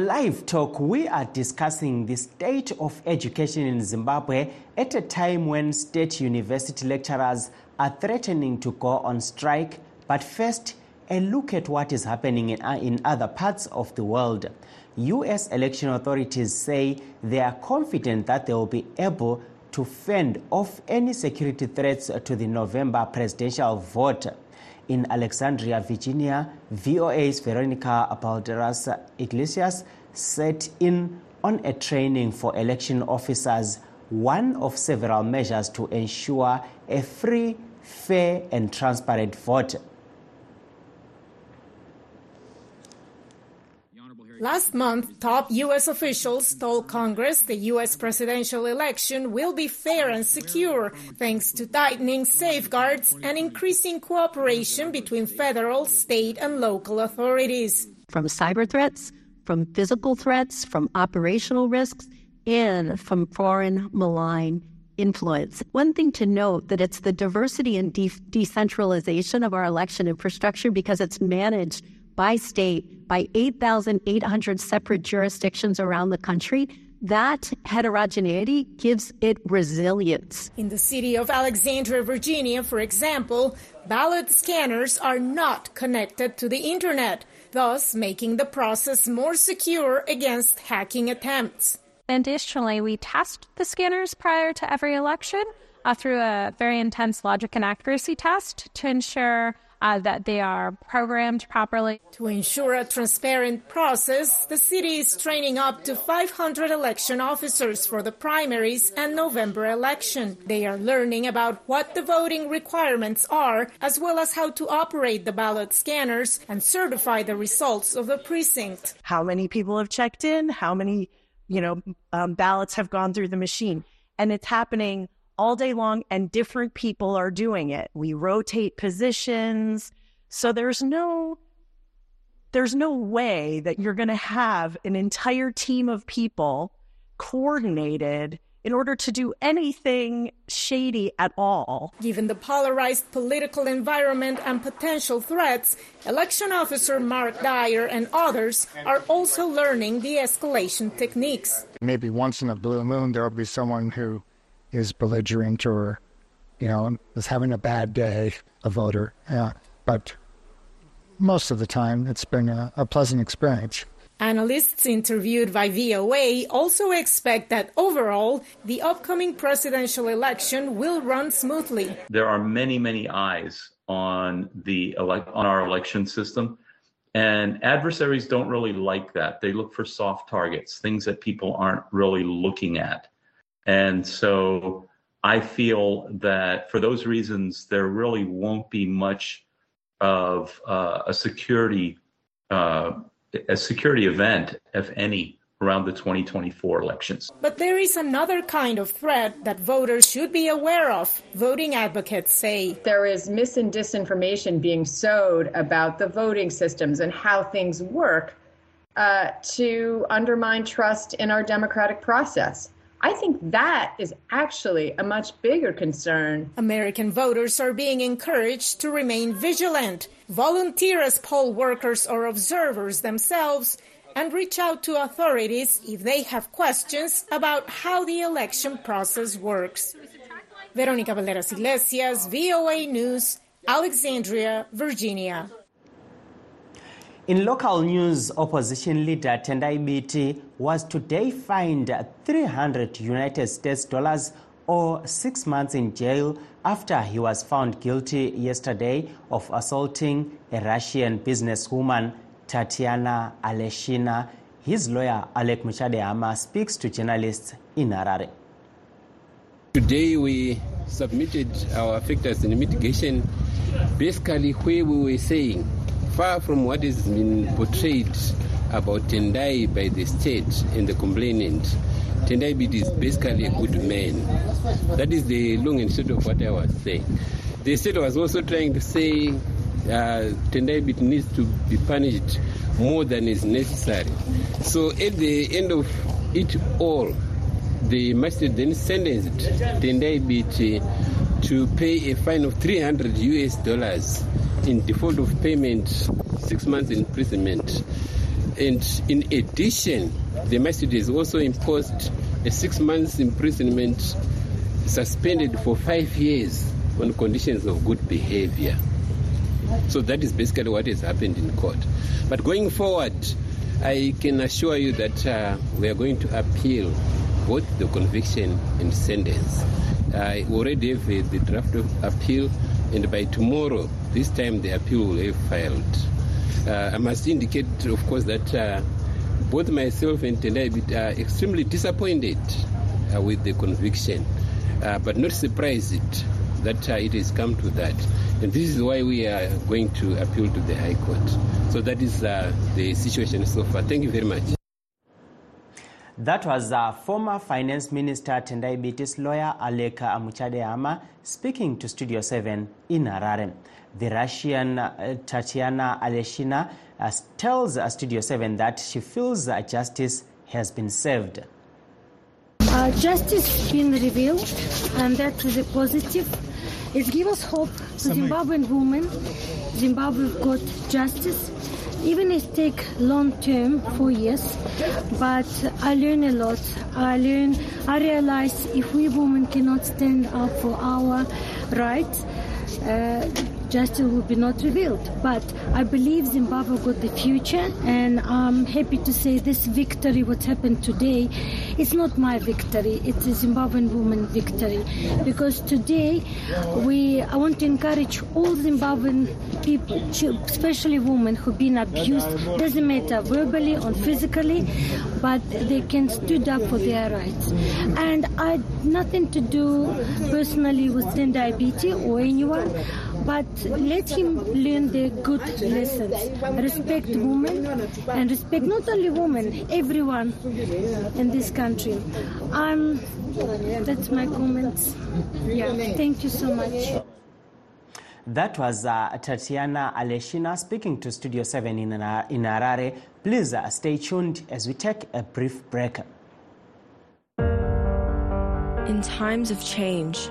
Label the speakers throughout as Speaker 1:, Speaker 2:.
Speaker 1: Live Talk, we are discussing the state of education in Zimbabwe at a time when state university lecturers are threatening to go on strike. But first, a look at what is happening in, uh, in other parts of the world. U.S. election authorities say they are confident that they will be able to fend off any security threats to the November presidential vote. In Alexandria, Virginia, VOA's Veronica Balderas Iglesias set in on a training for election officers, one of several measures to ensure a free, fair, and transparent vote.
Speaker 2: Last month, top U.S. officials told Congress the U.S. presidential election will be fair and secure thanks to tightening safeguards and increasing cooperation between federal, state, and local authorities.
Speaker 3: From cyber threats, from physical threats, from operational risks, and from foreign malign influence. One thing to note that it's the diversity and de- decentralization of our election infrastructure because it's managed by state by 8,800 separate jurisdictions around the country, that heterogeneity gives it resilience.
Speaker 2: In the city of Alexandria, Virginia, for example, ballot scanners are not connected to the internet, thus making the process more secure against hacking attempts.
Speaker 4: Additionally, we test the scanners prior to every election uh, through a very intense logic and accuracy test to ensure uh, that they are programmed properly.
Speaker 2: To ensure a transparent process, the city is training up to 500 election officers for the primaries and November election. They are learning about what the voting requirements are, as well as how to operate the ballot scanners and certify the results of the precinct.
Speaker 5: How many people have checked in? How many, you know, um, ballots have gone through the machine? And it's happening all day long and different people are doing it. We rotate positions. So there's no there's no way that you're going to have an entire team of people coordinated in order to do anything shady at all.
Speaker 2: Given the polarized political environment and potential threats, election officer Mark Dyer and others are also learning de escalation techniques.
Speaker 6: Maybe once in a blue moon, there will be someone who is belligerent or, you know, is having a bad day, a voter. Yeah. But most of the time, it's been a, a pleasant experience.
Speaker 2: Analysts interviewed by VOA also expect that overall, the upcoming presidential election will run smoothly.
Speaker 7: There are many, many eyes on the elect on our election system. And adversaries don't really like that. They look for soft targets, things that people aren't really looking at. And so I feel that for those reasons, there really won't be much of uh, a security uh, a security event, if any, around the 2024 elections.
Speaker 2: But there is another kind of threat that voters should be aware of, voting advocates say.
Speaker 8: There is mis and disinformation being sowed about the voting systems and how things work uh, to undermine trust in our democratic process. I think that is actually a much bigger concern.
Speaker 2: American voters are being encouraged to remain vigilant, volunteer as poll workers or observers themselves, and reach out to authorities if they have questions about how the election process works. Veronica Balderas Iglesias, VOA News, Alexandria, Virginia.
Speaker 1: In local news, opposition leader Tendai Biti was today fined 300 United States dollars or six months in jail after he was found guilty yesterday of assaulting a Russian businesswoman, Tatiana Aleshina. His lawyer, Alec Muchadehama, speaks to journalists in Harare.
Speaker 9: Today we submitted our factors in mitigation, basically where we were saying far from what has been portrayed about Tendai by the state and the complainant. Tendai Biti is basically a good man. That is the long and short of what I was saying. The state was also trying to say uh, Tendai Biti needs to be punished more than is necessary. So at the end of it all, the magistrate then sentenced Tendai Biti to pay a fine of 300 US dollars in default of payment, six months imprisonment. And in addition, the has also imposed a six months imprisonment suspended for five years on conditions of good behavior. So that is basically what has happened in court. But going forward, I can assure you that uh, we are going to appeal both the conviction and sentence. I already have uh, the draft of appeal, and by tomorrow, this time the appeal will have filed. Uh, I must indicate, of course, that uh, both myself and Tendai are extremely disappointed uh, with the conviction, uh, but not surprised that uh, it has come to that. And this is why we are going to appeal to the High Court. So that is uh, the situation so far. Thank you very much.
Speaker 1: That was uh, former Finance Minister Tendai Biti's lawyer Alec Muchadehama speaking to Studio 7 in Harare. The Russian uh, Tatiana Aleshina uh, tells uh, Studio 7 that she feels uh, justice has been served.
Speaker 10: Uh, justice has been revealed, and that is a positive. It gives us hope to Zimbabwean women. Zimbabwe got justice. Even it take long term, four years, but I learn a lot. I learn, I realize if we women cannot stand up for our rights, uh, justice will be not revealed. But I believe Zimbabwe got the future, and I'm happy to say this victory, what happened today, is not my victory. It's a Zimbabwean woman victory, because today we I want to encourage all Zimbabwean people, especially women who've been abused. Doesn't matter verbally or physically, but they can stood up for their rights. And I nothing to do personally with Tendai or anyone but let him learn the good lessons. Respect women and respect not only women, everyone in this country. Um, that's my comments. Yeah, thank you so much.
Speaker 1: That was uh, Tatiana Aleshina speaking to Studio 7 in, in Harare. Please uh, stay tuned as we take a brief break.
Speaker 11: In times of change,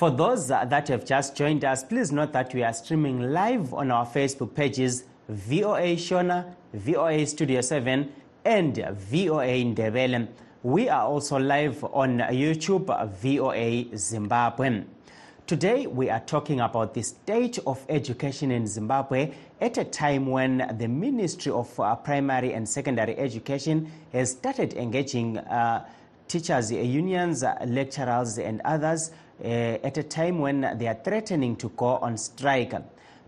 Speaker 1: For those that have just joined us, please note that we are streaming live on our Facebook pages VOA Shona, VOA Studio 7, and VOA Ndebele. We are also live on YouTube, VOA Zimbabwe. Today, we are talking about the state of education in Zimbabwe at a time when the Ministry of uh, Primary and Secondary Education has started engaging uh, teachers' unions, uh, lecturers, and others uh, Eh, at a time when they are threatening to go on strike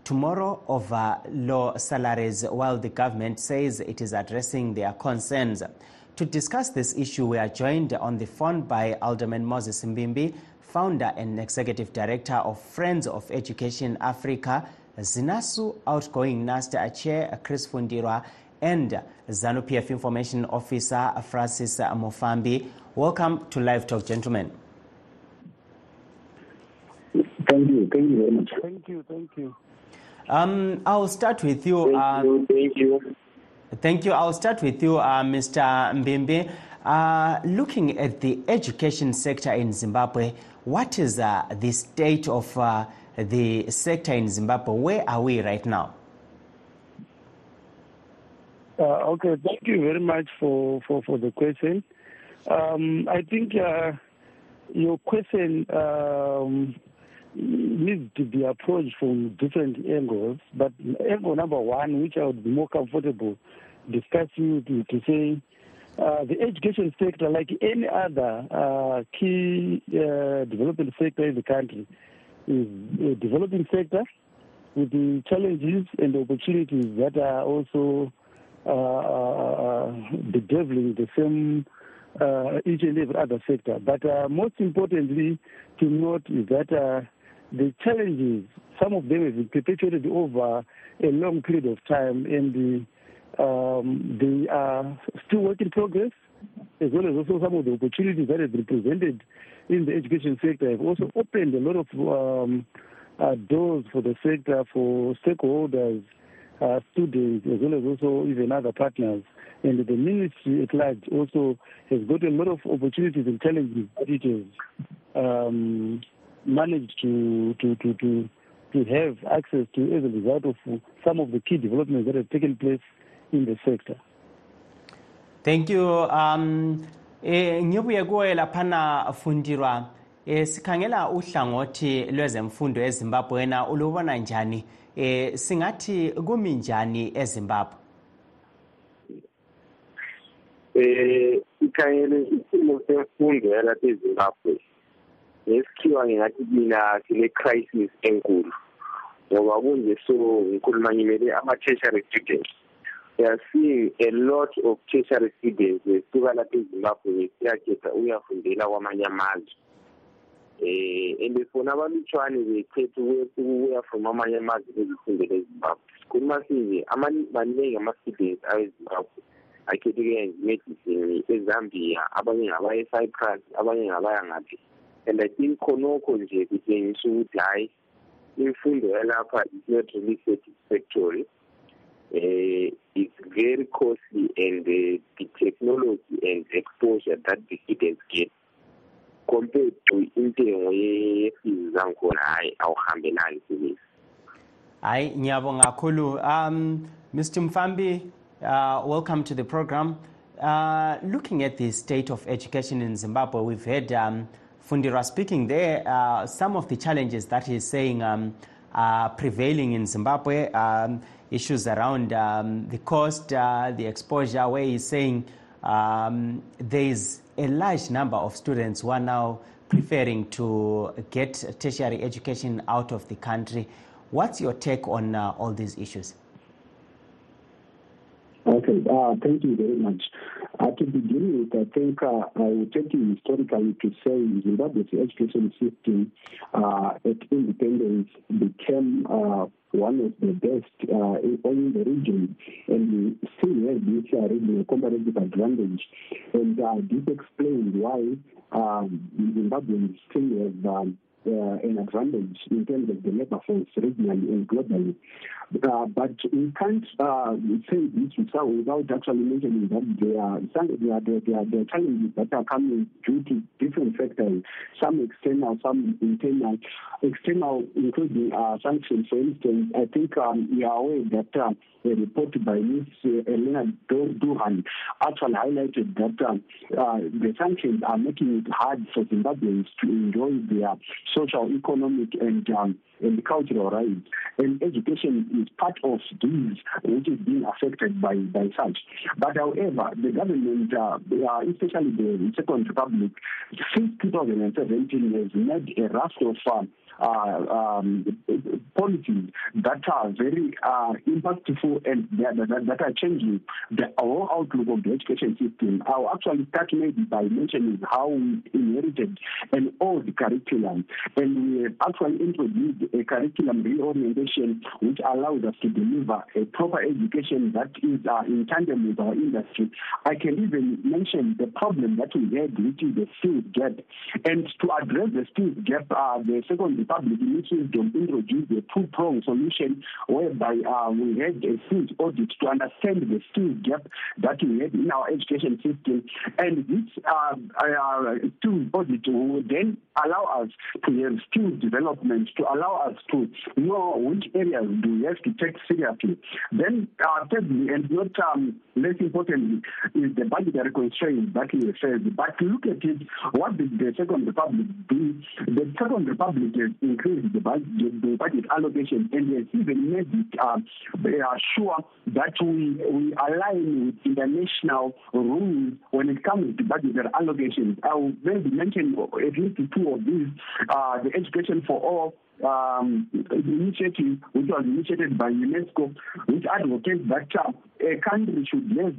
Speaker 1: tomorrow over low salaries while the government says it is addressing their concerns. To discuss this issue, we are joined on the phone by Alderman Moses Mbimbi, founder and executive director of Friends of Education Africa, Zinasu outgoing NASTA chair Chris Fundirwa, and ZANU PF information officer Francis Mofambi. Welcome to Live Talk, gentlemen.
Speaker 12: Thank you. Thank you very much.
Speaker 6: Thank you. Thank you.
Speaker 1: Um, I'll start with you.
Speaker 12: Thank
Speaker 1: um,
Speaker 12: you. Thank you.
Speaker 1: Thank you. I'll start with you, uh, Mr. Mbimbi. Uh, looking at the education sector in Zimbabwe, what is uh, the state of uh, the sector in Zimbabwe? Where are we right now?
Speaker 12: Uh, okay, thank you very much for, for, for the question. Um, I think uh, your question um, needs to be approached from different angles, but angle number one, which I would be more comfortable discussing, to, to say uh, the education sector, like any other uh, key uh, development sector in the country, is a developing sector with the challenges and the opportunities that are also uh, bedeviling the same uh, each and every other sector. But uh, most importantly to note is that uh, the challenges, some of them have been perpetuated over a long period of time, and the, um, they are still work in progress, as well as also some of the opportunities that have been presented in the education sector have also opened a lot of um, uh, doors for the sector, for stakeholders, uh, students, as well as also even other partners. And the ministry at large also has got a lot of opportunities and challenges um, managed to, to, to, to, to have access to as a result of some of the key developments that have taken place in the sector.
Speaker 1: Thank you. Um, e, ngibuye kuwe laphana fundirwa e, sikhangela uhlangothi lwezemfundo ezimbabwe wena ulubona njani e, singathi kumi njani ezimbabwe
Speaker 13: eh ikhangele isimo semfundo yalapha ezimbabwe ngesikhiwa ngingathi mina sile crisis enkulu ngoba kunje so ngikhuluma ngimele ama-tertiary students. We are seeing a lot of tertiary students besuka lapha ezimbabwe besiyakhetha ukuyafundela kwamanye amazwe. Eh and fona abalutshwane bekhetha ukuya from amanye amazwe bezifundela ezimbabwe. Sikhuluma sinje maningi ama-students awezimbabwe akhethe medicine ezambia abanye ngabaya ecyprus abanye ngabaya ngaphi. And i think khonokho nje kutshengisa ukuthi hhayi imfundo yalapha is not really satisfactory. Uh, it's very costly and uh, the technology and exposure that the students get compared to intengo yefees zangikhona hhayi awuhambelani sebezi
Speaker 1: hayi ngiyabonga kakhulu. Um mr mfambi uh, welcome to the program. Uh, looking at the state of education in zimbabwe we've heard um, fundira speaking there uh, some of the challenges that he's saying um, are prevailing in zimbabwe um, issues around um, the cost uh, the exposure where he's saying um, there's a large number of students who are now preferring to get tertiary education out of the country. What's your take on uh, all these issues
Speaker 12: Okay, uh, thank you very much. Uh, to begin with, I think uh, I will take you historically to say Zimbabwe's education system uh, at independence became uh, one of the best uh, in, in the region, and we still have this uh, regional comparative advantage. And uh, this explains why um, Zimbabweans still have um, an advantage in terms of the labor force regionally and globally. Uh, but we can't uh, say this without, without actually mentioning that there are, some, there, are, there, are, there are challenges that are coming due to different factors, some external, some internal. External, including uh, sanctions, for instance, I think um, we are aware that uh, a report by Ms. Alena Douhan actually highlighted that uh, uh, the sanctions are making it hard for Zimbabweans to enjoy their social, economic, and um, and cultural rights. And education is part of these which is being affected by, by such. But however, the government, uh, especially the Second Republic, since 2017 has made a raft of uh, um, policies that are very uh, impactful and that, that, that, are changing the whole outlook of the education system. I'll actually start maybe by mentioning how we inherited an old curriculum and we actually introduced a curriculum reorientation which allows us to deliver a proper education that is uh, in tandem with our industry. I can even mention the problem that we had, which is the skills gap. And to address the skills gap, uh, the second Republic in its wisdom introduced a two-prong solution whereby uh, we had a skills audit to understand the skills gap that we had in our education system. And this uh, uh, skills audit will then allow us to have skills development, to allow us to know which areas do we have to take seriously. Then, uh, thirdly, and not um, less importantly, is the budgetary constraints that we faced. But look at it, what did the Second Republic do? The Second Republic has increased the budget, the budget allocation and has even made it uh, sure that we, we align with international rules when it comes to budgetary allocations. I will maybe mention at least two of these. Uh, the Education for All um, initiative, which was initiated by UNESCO, which advocates that uh, a country should have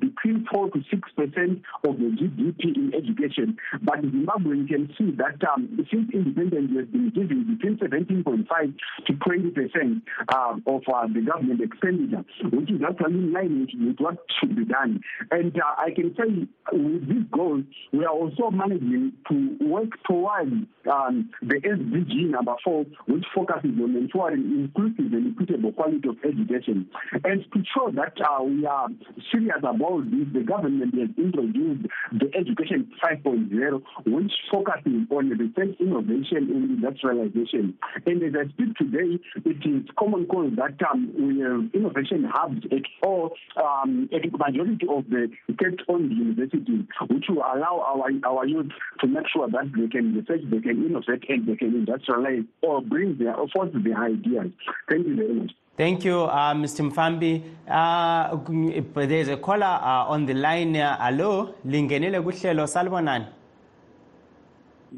Speaker 12: between 4 to 6 percent of the GDP in education. But Zimbabwe, you can see that um, since independence, has been giving between 17.5 to 20 percent uh, of uh, the government expenditure, which is actually in line with, what should be done. And uh, I can say with this goal, we are also managing to work towards um, the SDG number four, which focuses on ensuring inclusive and equitable quality of education. And to show that uh, we are serious about this, the government has introduced the Education 5.0, which focuses on research, innovation, and industrialization. And as I speak today, it is common cause that um, we have innovation hubs at all, um, at the majority of the state-owned universities, which will allow our, our youth to make sure that they can research, they can innovate, and they can industrialize or bring their, or force their ideas. Thank you very much.
Speaker 1: Thank you, uh, Mr. Mfambi. Uh, there's a caller uh, on the line. Uh, hello, lingenile kuhlelo salibonani.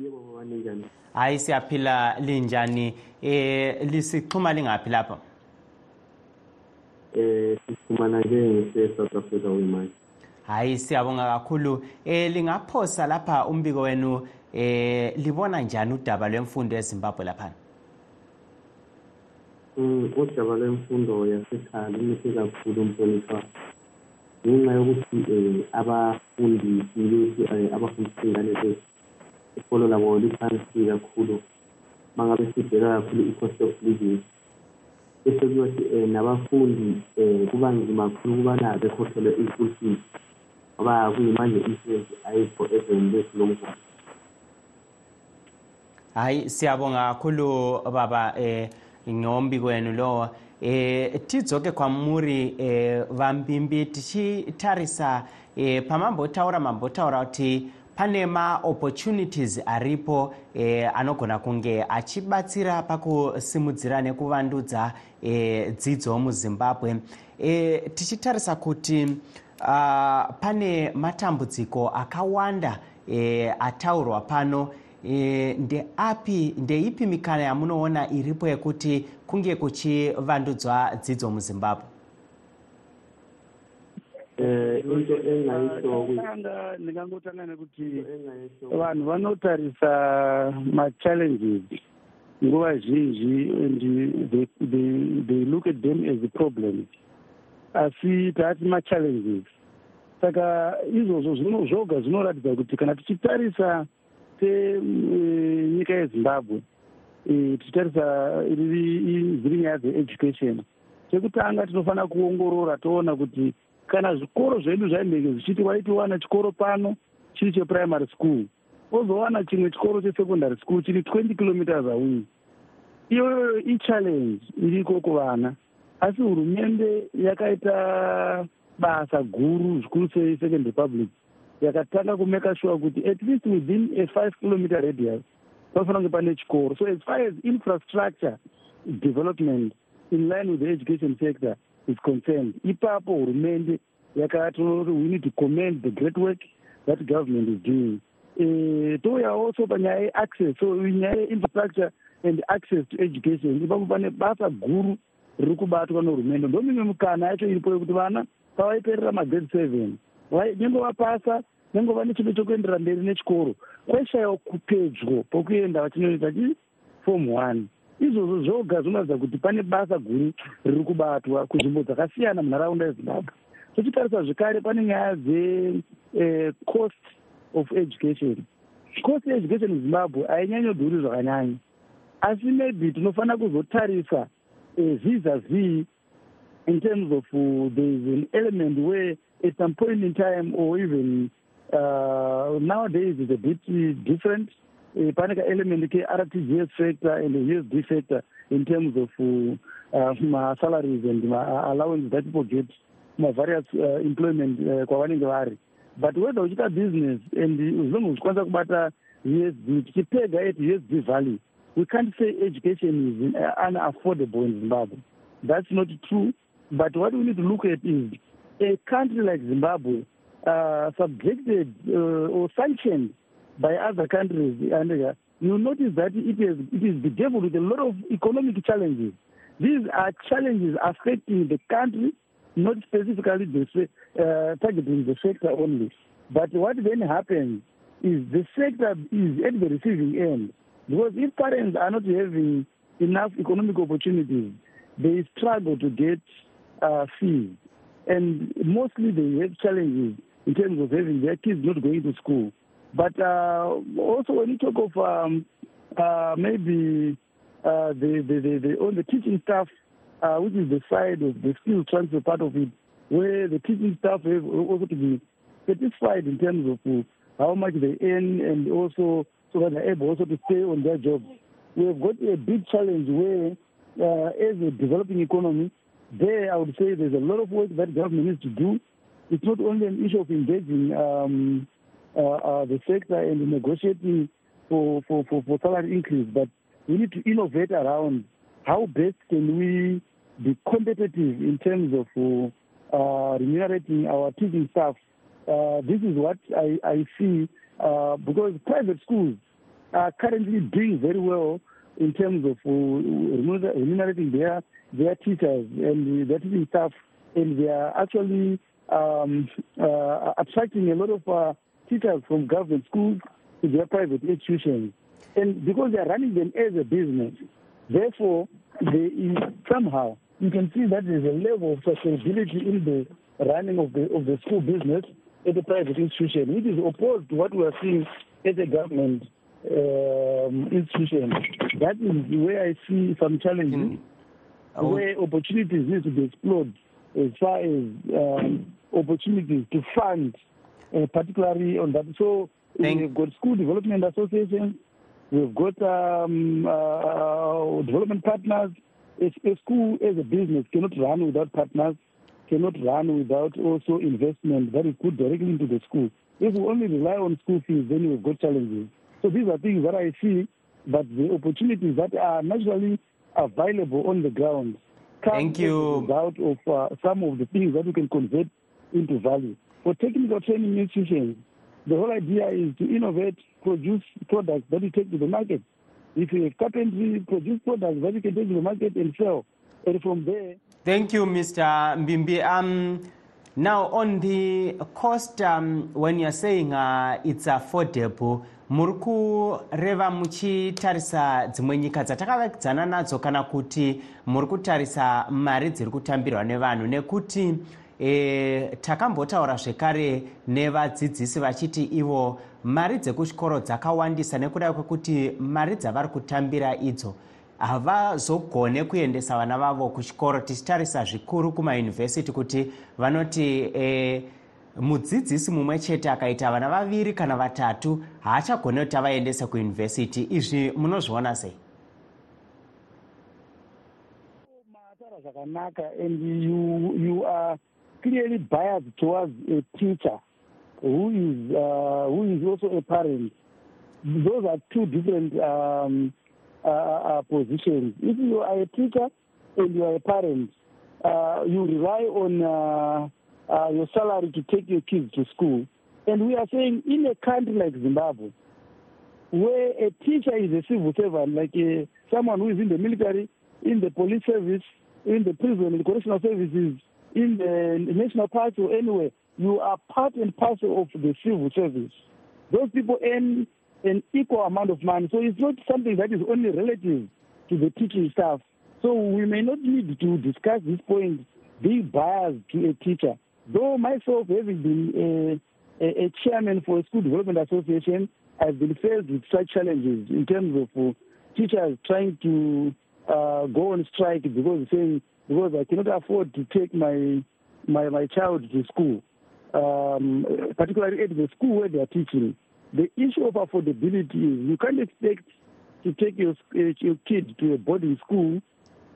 Speaker 14: Yebo njani?
Speaker 1: Hayi siyaphila linjani? Eh lisixhuma lingaphi lapha?
Speaker 14: Eh sixhumana ke ngise South Africa wemanje.
Speaker 1: Hayi siyabonga kakhulu. Eh lingaphosa lapha umbiko wenu eh libona njani udaba lwemfundo eZimbabwe lapha?
Speaker 14: Udaba lwemfundo yasekhaya lumihle kakhulu umhlonishwa ngenxa yokuthi um abafundi bethu um abafundisa iy'ngane zethu ikolo labo liphansi kakhulu. Uma ngabe sibheka kakhulu i-cost of living. Bese kuyothi um nabafundi um kuba nzima kakhulu ukubana bekhokhelwe i-school fees ngoba kuyimanje i-insurance ayikho ezweni lethu lomzana
Speaker 1: hayi siyabonga kakhulu baba eh ngombiko wenu lowo eh tidzoke kwamuri eh vambimbi tichitarisa eh pamambotaura mambotaura kuti pane maopportunities aripo eh, anogona kunge achibatsira pakusimudzira nekuvandudza eh, dzidzo muzimbabwe. Eh, tichitarisa kuti uh, pane matambudziko akawanda eh, ataurwa pano e, ndeapi ndeipi mikana yamunoona iripo yekuti kunge kuchivandudzwa dzidzo muzimbabwe?
Speaker 14: Into engayisho
Speaker 15: ndingangotanga nekuti vanhu vanotarisa machallenges. Nguva zhinji and they, they, they look at them as problems. Asi taati machallenges. Saka izvozvo zvoga zvinoratidza kuti kana tichitarisa senyika yezimbabwe tichitarisa dziri nyaya dzeeducation chekutanga tinofanira kuongorora toona kuti kana zvikoro zvedu zvainenge zvichiti waiti wana chikoro pano chiri cheprimary school wozowana chimwe chikoro chesecondary school chiri 20 kilometers away. Iyoyo ichallenge iriko kuvana. Asi hurumende yakaita basa guru zvikuru sei second republic yakatanga kumeka sure kuti at least within a five kilometer radius panofanira kunge pane chikoro. So as far as infrastructure development in line with the education sector is concerned ipapo hurumende yakatonoti we need to commend the great work that government is doing. Uh, touya also panyaya yeaccess so nyaya yeinfrastructure and access to education ipapo pane basa guru riri kubatwa nehurumende. Ndomimwe mukana yacho iripo yekuti vana pavaiperera magrade seven nyange vapasa nyange vane chido chokuendera mberi nechikoro. Kwaishayiwa kupedyo pokuenda vachinoita chi? Form one. Izvozvo zvoga zvinoratidza kuti pane basa guru riri kubatwa kunzvimbo dzakasiyana munharaunda yezimbabwe. Tochitarisa zvekare pane nyaya dzecost of education. Cost yeeducation muzimbabwe hainyanyodhuri zvakanyanya. Asi maybe tinofanira kuzotarisa visa v in terms of uh, there's an element where at some point in time or even uh, nowadays is a bit different. Uh, pane ka-element ke-rtgs factor and the usd factor in terms of uh, ma-salaries and ma-allowance that people get ma-various uh, employment uh, kwavanenge vari but whether uchiita business and as long as uchikwanisa kubata usd tichipega at usd value we can't say education is unaffordable in zimbabwe. That's not true. But what we need to look at is a country like zimbabwe uh, subjected uh, or sanctioned by other countries you notice that it is, it is bedeviled with a lot of economic challenges these are challenges affecting the country not specifically the, uh, targeting the sector only. But what then happens is the sector is at the receiving end. Because if parents are not having enough economic opportunities, they struggle to get uh, fees. And mostly they have challenges in terms of having their kids not going to school. But uh, also when you talk of um, uh, maybe uh, the, the, the, the, on the teaching staff uh, which is the side of the skill transfer part of it, where the teaching staff have also to be satisfied in terms of how much they earn and also so that they're able also to stay on their jobs. We have got a big challenge where, uh, as a developing economy, there I would say there's a lot of work that government needs to do. It's not only an issue of engaging um, uh, uh, the sector and negotiating for, for, for, for salary increase, but we need to innovate around how best can we be competitive in terms of uh, remunerating our teaching staff? Uh, this is what I, I see uh, because private schools are currently doing very well in terms of uh, remunerating their their teachers and their teaching staff, and they are actually um, uh, attracting a lot of uh, teachers from government schools to their private institutions. And because they are running them as a business, Therefore, there is somehow you can see that there's a level of sustainability in the running of the of the school business at the private institution, which is opposed to what we are seeing at the government um, institution. That is where I see some challenges, mm. Where opportunities need to be explored as far as um, opportunities to fund, uh, particularly on that. So Thank we've got school development associations We've got um, uh, development partners. A, a school as a business cannot run without partners, cannot run without also investment that is put directly into the school. If we only rely on school fees, then we've got challenges. So these are things that I see, but the opportunities that are naturally available on the ground
Speaker 1: Thank you.
Speaker 15: out of uh, some of the things that we can convert into value. For technical training institutions, the whole idea is to innovate, produce products that you take to the market. If you carpentry, produce products that you can take to the market and sell. And from there.
Speaker 1: Thank you, Mr. Mbimbi. Um, now, on the cost, um, when you're saying uh, it's affordable, muri kureva muchitarisa dzimwe nyika dzatakavakidzana nadzo kana kuti muri kutarisa mari dziri kutambirwa nevanhu. Nekuti e, takambotaura zvekare nevadzidzisi vachiti ivo mari dzekuchikoro dzakawandisa nekuda kwekuti mari dzavari kutambira idzo havazogone kuendesa vana vavo kuchikoro tichitarisa zvikuru kumayunivhesiti kuti vanoti e, mudzidzisi mumwe chete akaita vana vaviri kana vatatu haachagone kuti avaendese kuyunivhesiti izvi munozviona sei
Speaker 15: zvakanaka and you, you are clearly biased towards a teacher who is uh, who is also a parent. Those are two different um, uh, uh, positions. If you are a teacher and you are a parent, uh, you rely on uh, uh, your salary to take your kids to school. And we are saying in a country like Zimbabwe, where a teacher is a civil servant, like a, someone who is in the military, in the police service, in the prison, in the correctional services, in the national park or anywhere, you are part and parcel of the civil service. Those people earn an equal amount of money. So it's not something that is only relative to the teaching staff. So we may not need to discuss this point being biased to a teacher. Though myself, having been a, a, a chairman for a school development association, I've been faced with such challenges in terms of uh, teachers trying to uh, go on strike because saying because I cannot afford to take my my, my child to school, um, particularly at the school where they are teaching. The issue of affordability is you can't expect to take your, your kid to a boarding school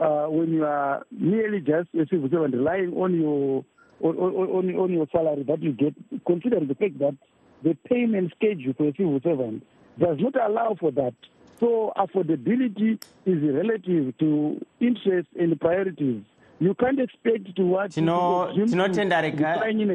Speaker 15: uh, when you are merely just a servant relying on your on, on, on your salary that you get, considering the fact that the payment schedule for a civil servant does not allow for that. So affordability is relative to interest and priorities. You can't expect to watch
Speaker 1: tinotenda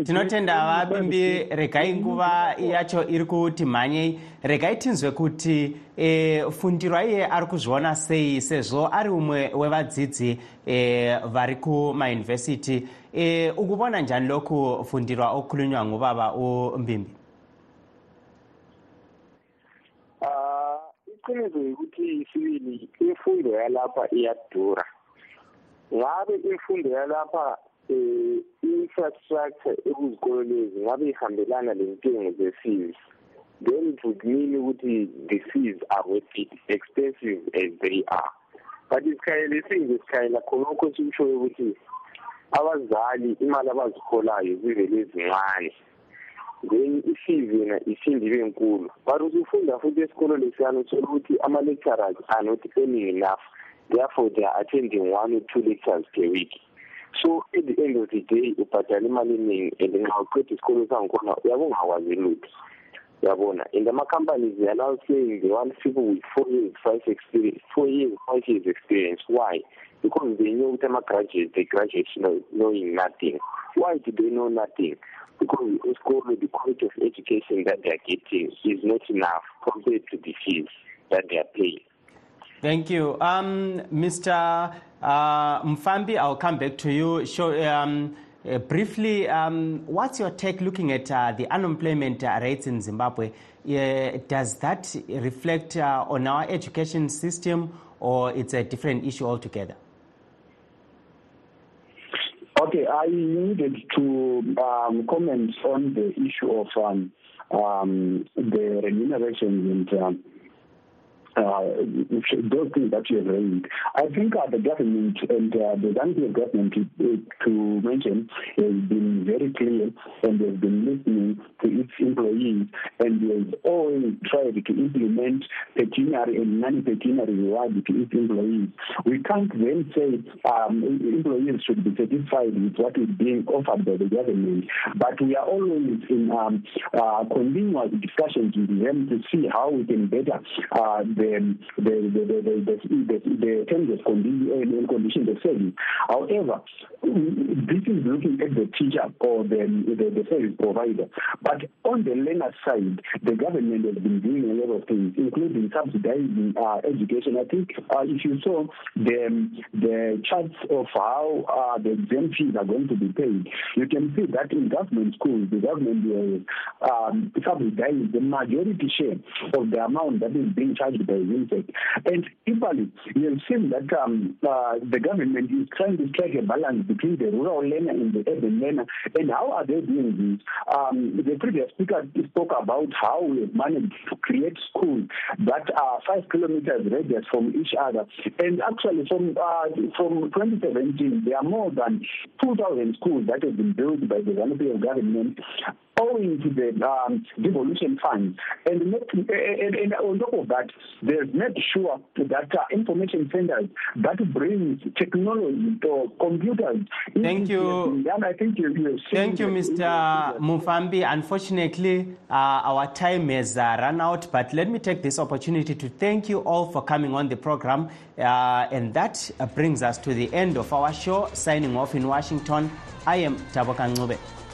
Speaker 1: tinotenda vabimbi regai nguva yacho iri kuti mhanyei regai tinzwe kuti e, fundiro iye ari kuzviona sei sezvo ari umwe wevadzidzi e, vari kumayunivhesiti e, ukuvona njani lokufundirwa okukhulunywa ngubaba umbimbi?
Speaker 13: Iqiniso yikuthi sibili imfundo yalapha iyadura ngabe imfundo yalapha um infrastructure ekuzikolo lezi ngabe ihambelana lentengo ze-fees? Then it would mean ukuthi the fees are worth it expensive as they are. But isikhayela esinje sikhayela khonokho sikushoyo ukuthi abazali imali abaziholayo zivele zincane. Then i-fees yena iphinde ibe nkulu. But usufunda futhi esikolo lesiyana uthola ukuthi ama-lecturers are not earning enough. Therefore they are attending one or two lectures per week. So at the end of the day ubhadala imali eningi and nxa uqeda isikolo sangikhona uyabe ungakwazi lutho. Uyabona? And ama-companies they are now saying they want people with four years five experience four years five years experience. Why? Because they know ukuthi ama-graduates they graduate know, knowing nothing. Why do they know nothing? Because esikolo the quality of education that they are getting is not enough compared to the fees that they are paying
Speaker 1: Thank you. Um, Mr. Uh, Mfambi, I'll come back to you. Show, um, uh, briefly, um, what's your take looking at uh, the unemployment uh, rates in Zimbabwe? Does that reflect uh, on our education system or it's a different issue altogether?
Speaker 12: Okay, I needed to um, comment on the issue of um, um, the remuneration and um, those things that you have raised. I think uh, the government and uh, the Zambia government, to, to mention, has been very clear and has been listening to its employees and has always tried to implement pecuniary and non-pecuniary reward to its employees. We can't then say um, employees should be satisfied with what is being offered by the government, but we are always in um, continuous discussions with them to see how we can better the the the the the, the, the, the terms of condition and conditions of service. However, this is looking at the teacher or the, the the service provider. But on the learner side, the government has been doing a lot of things, including subsidizing uh, education. I think uh, if you saw the the charts of how uh, the exam fees are going to be paid, you can see that in government schools, the government will um, subsidize the majority share of the amount that is being charged by And equally, you have seen that um, uh, the government is trying to strike a balance between the rural learner and the urban learner. And how are they doing this? Um, the previous speaker spoke about how we have managed to create schools that are five kilometers radius from each other. And actually, from uh, from 2017, there are more than 2,000 schools that have been built by the Zambian government owing to the um, devolution funds. And, not, and, and, on top of that, they've made sure that uh, information centers that brings technology or computers.
Speaker 1: Thank you.
Speaker 12: I think you, you
Speaker 1: Thank you, Mr. Mufambi. Unfortunately, uh, our time has uh, run out, but let me take this opportunity to thank you all for coming on the program. and that brings us to the end of our show. Signing off in Washington, I am Taboka Ngube.